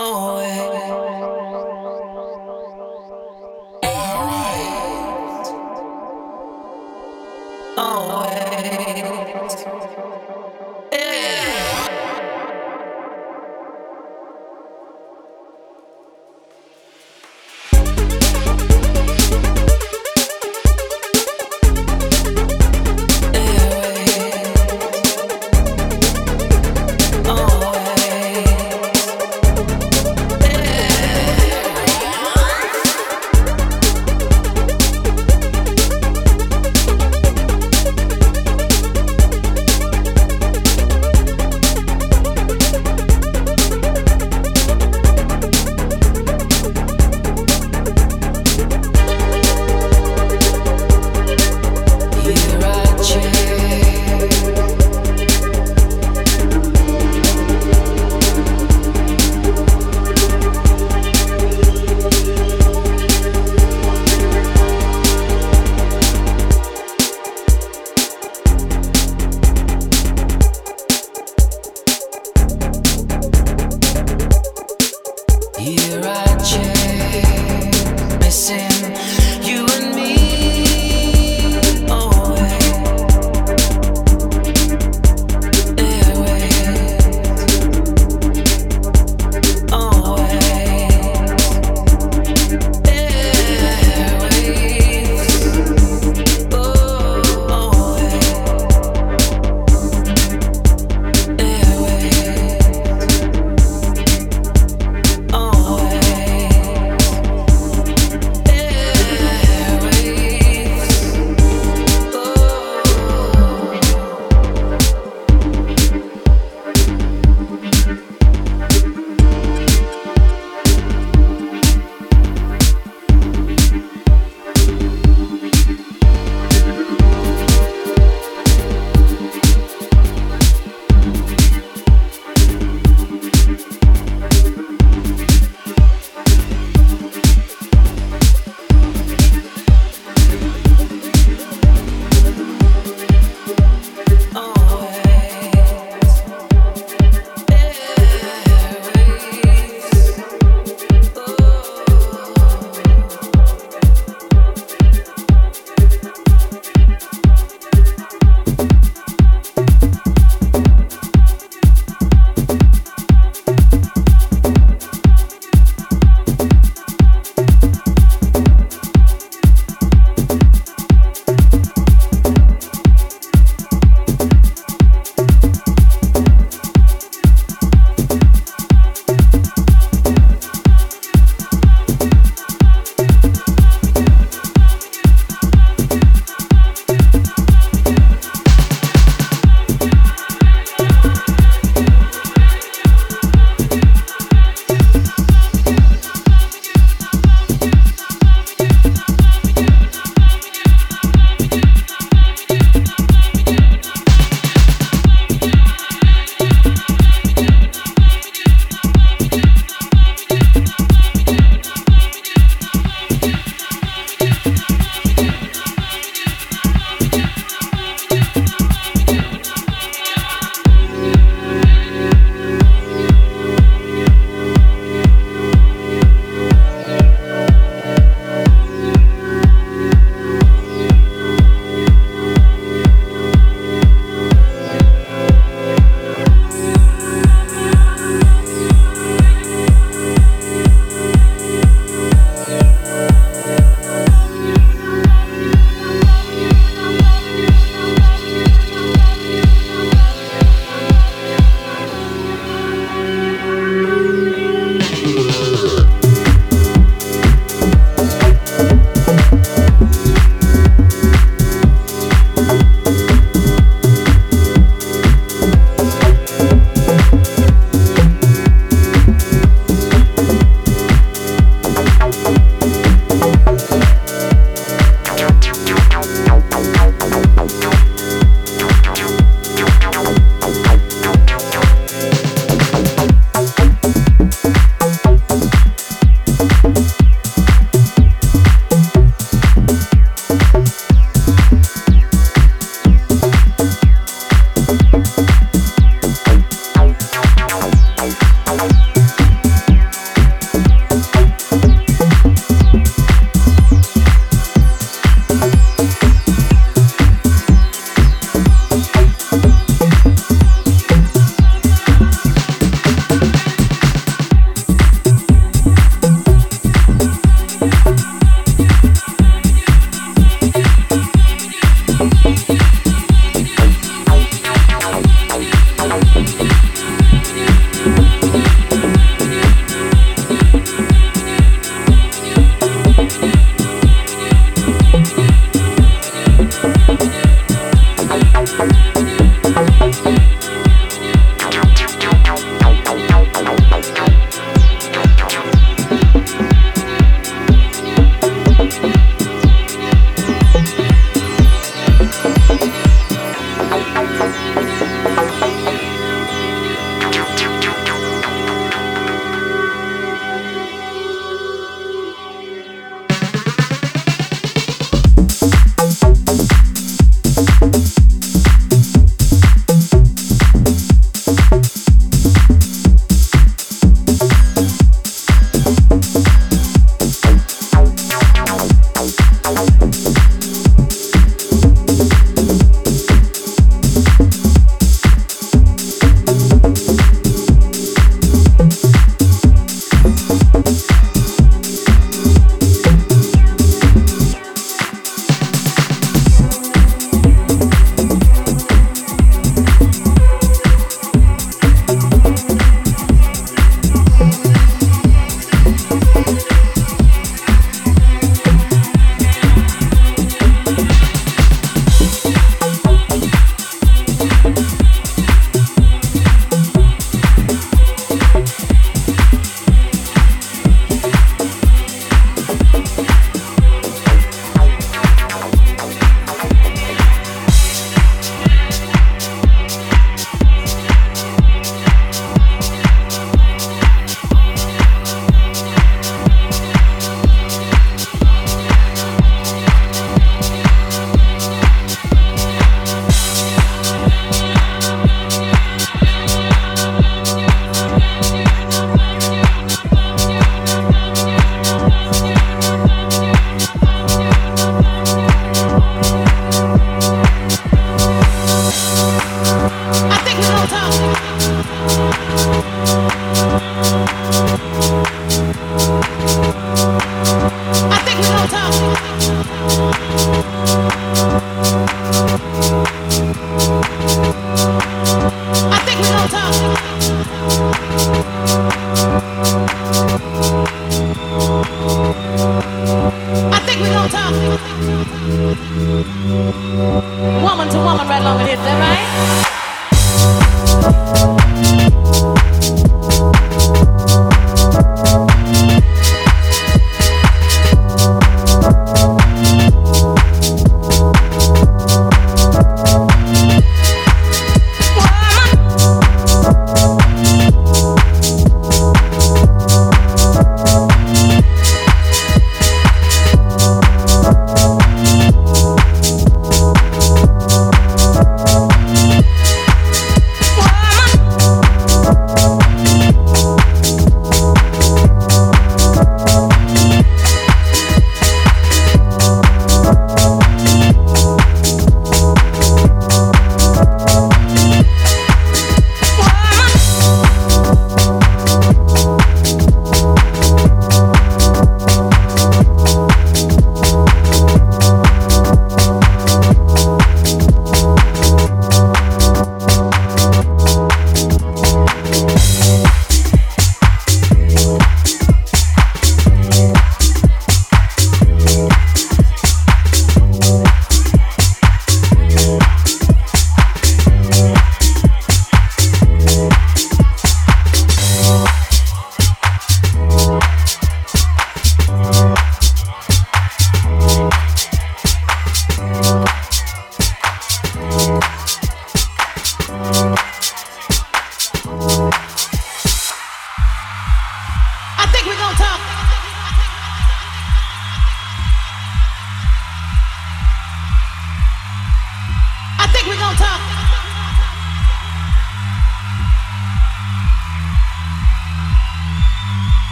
oh eh.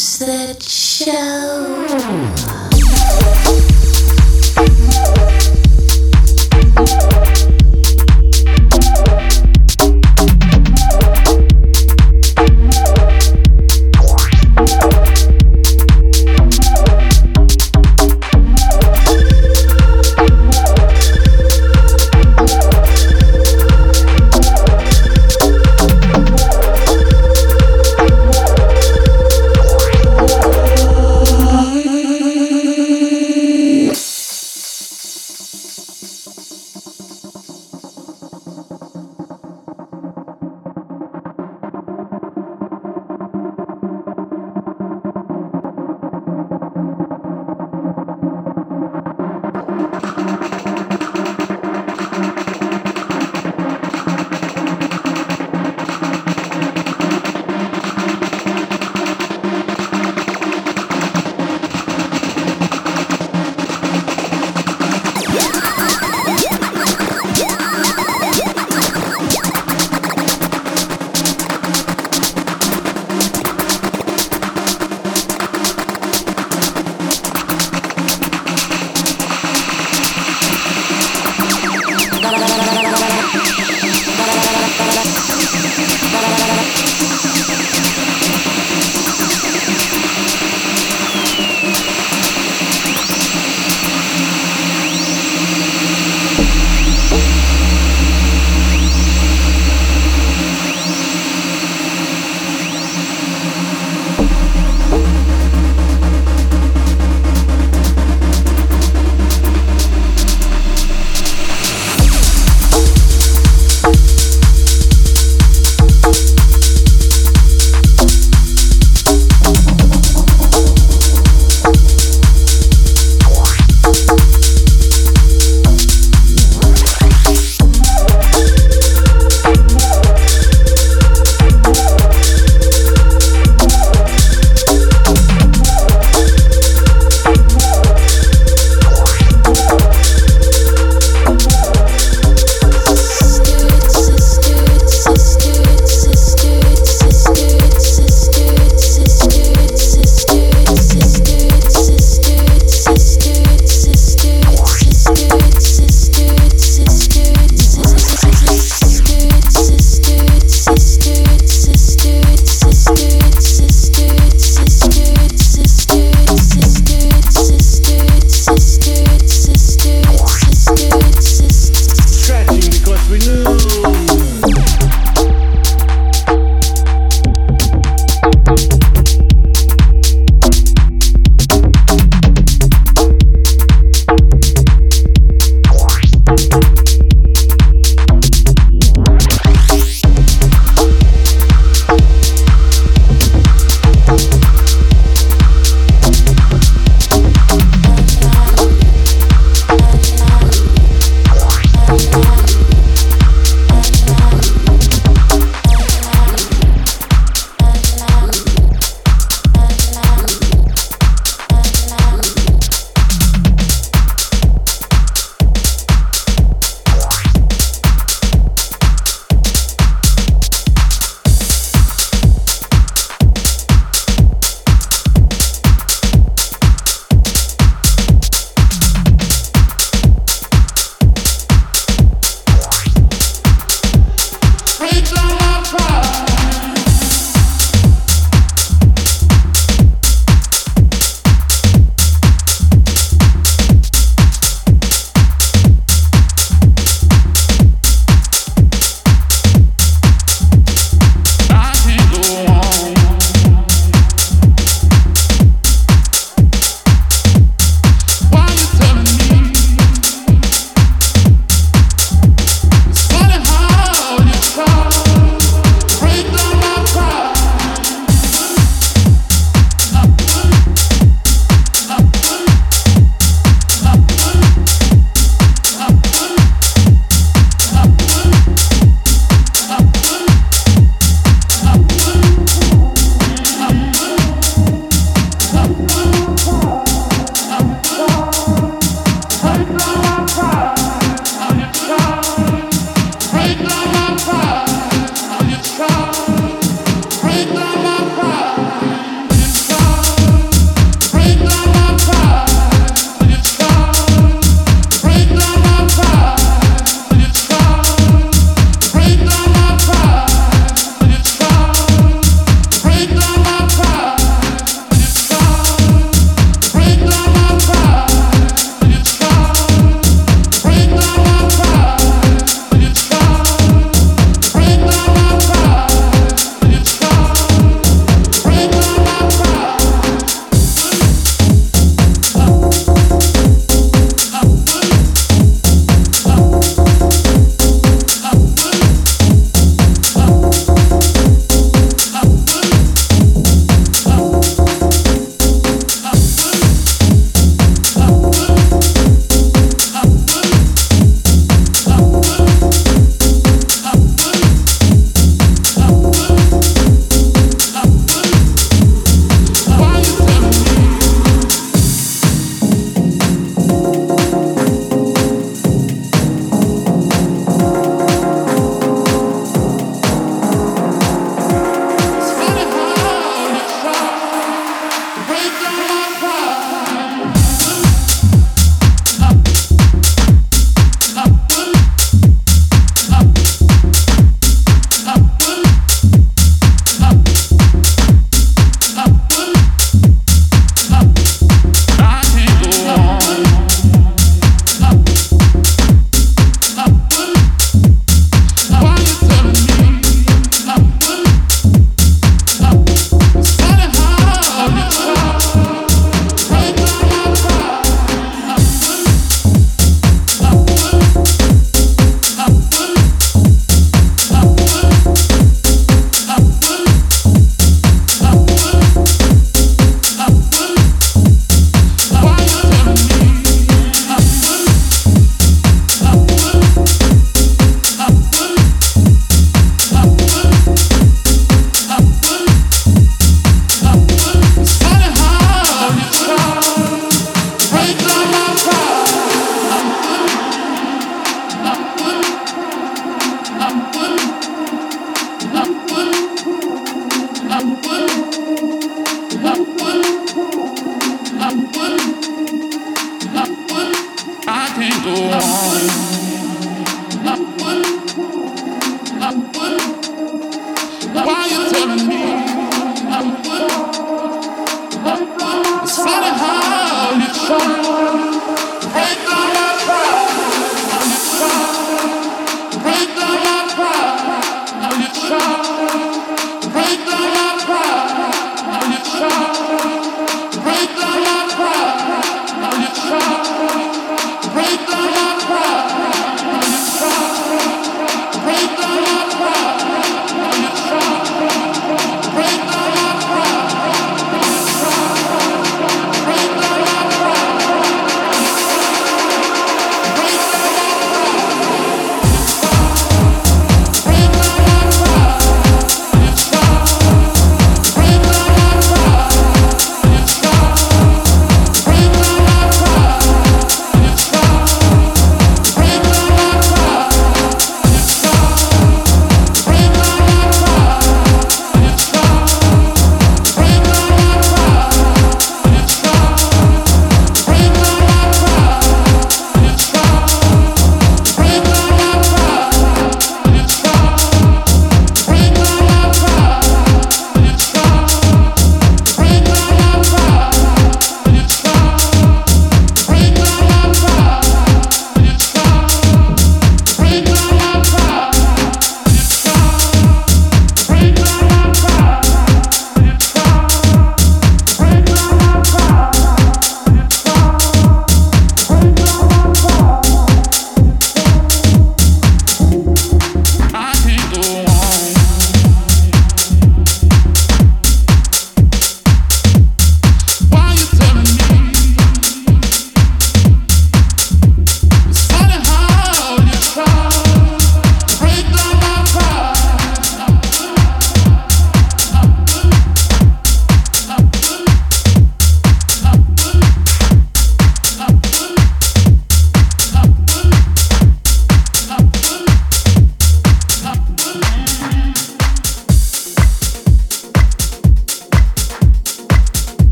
that show.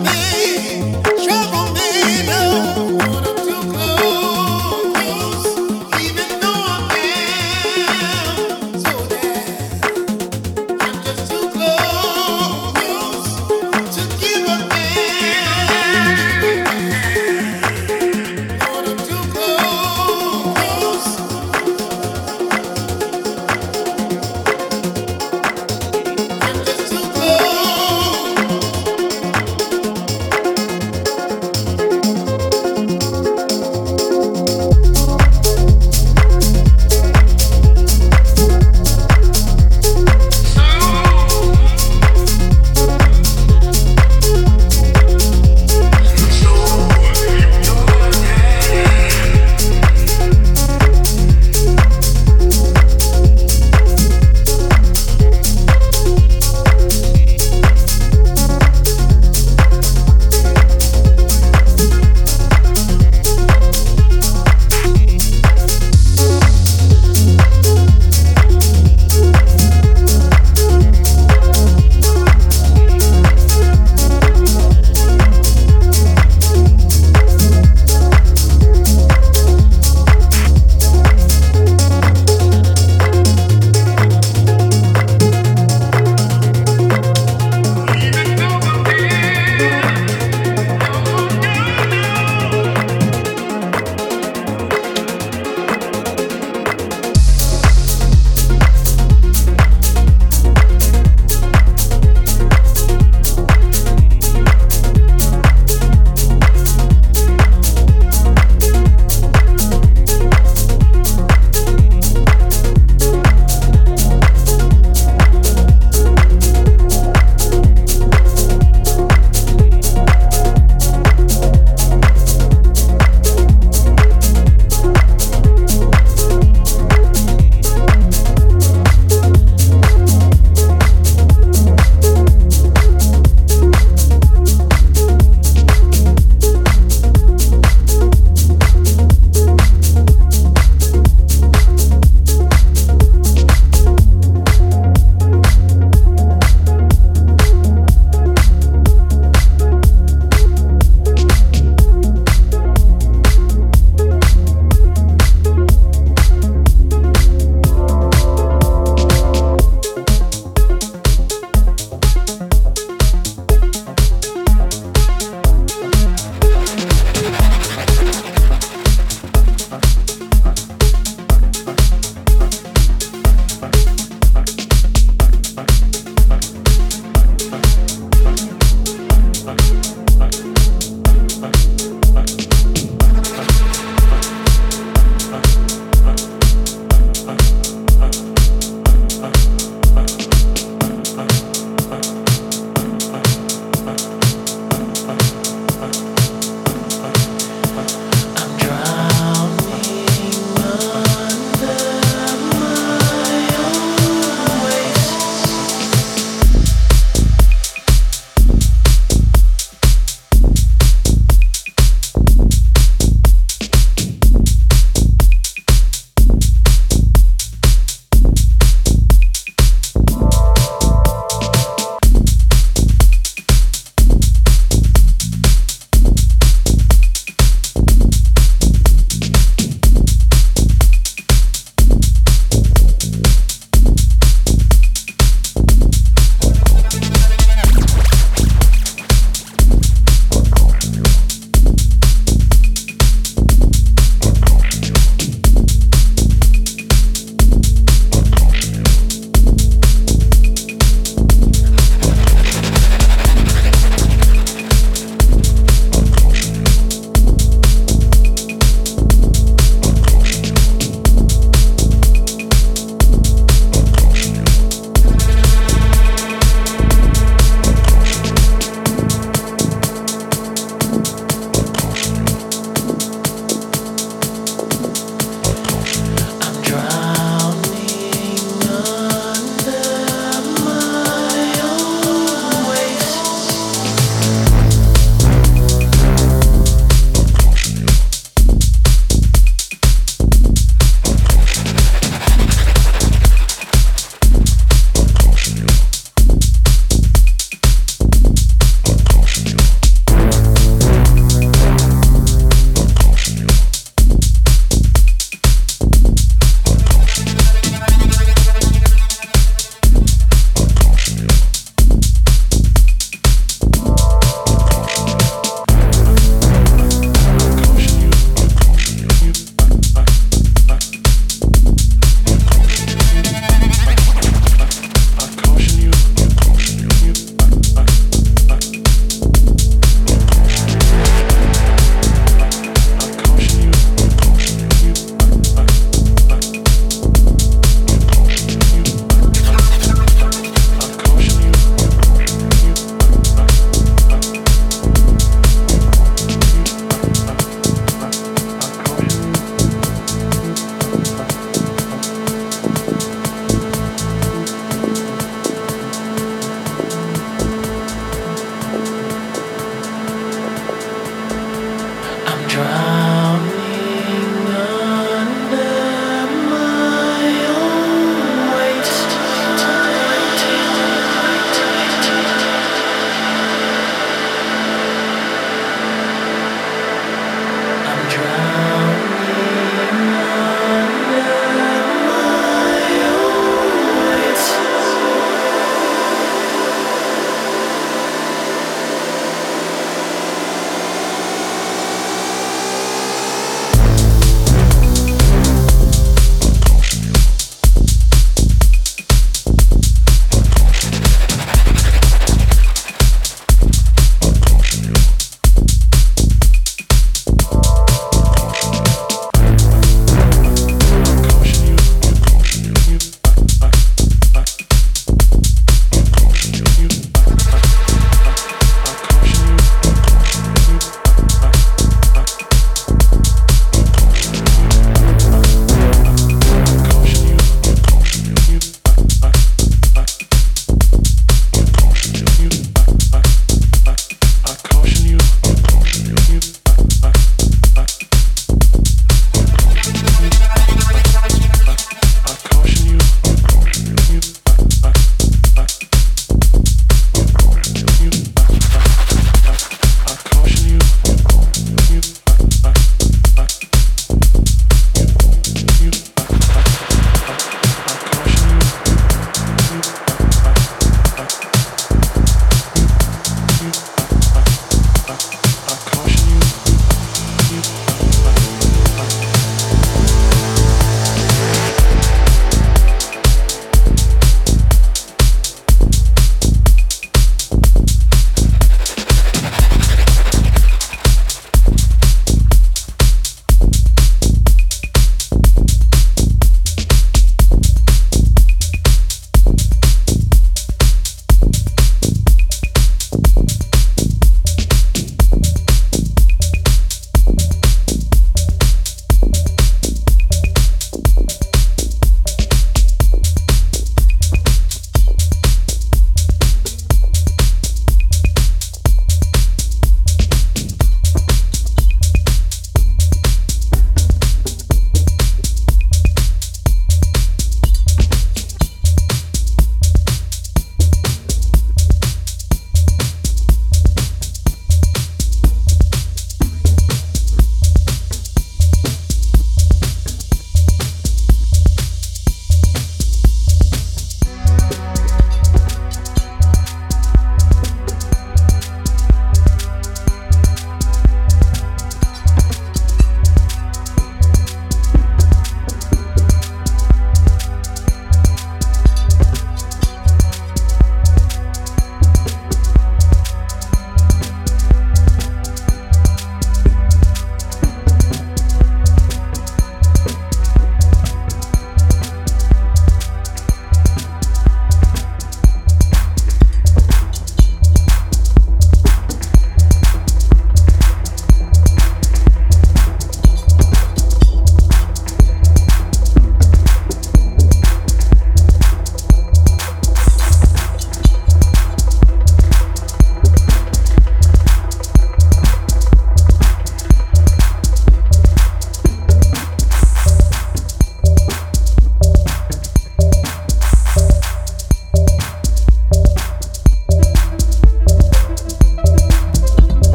me.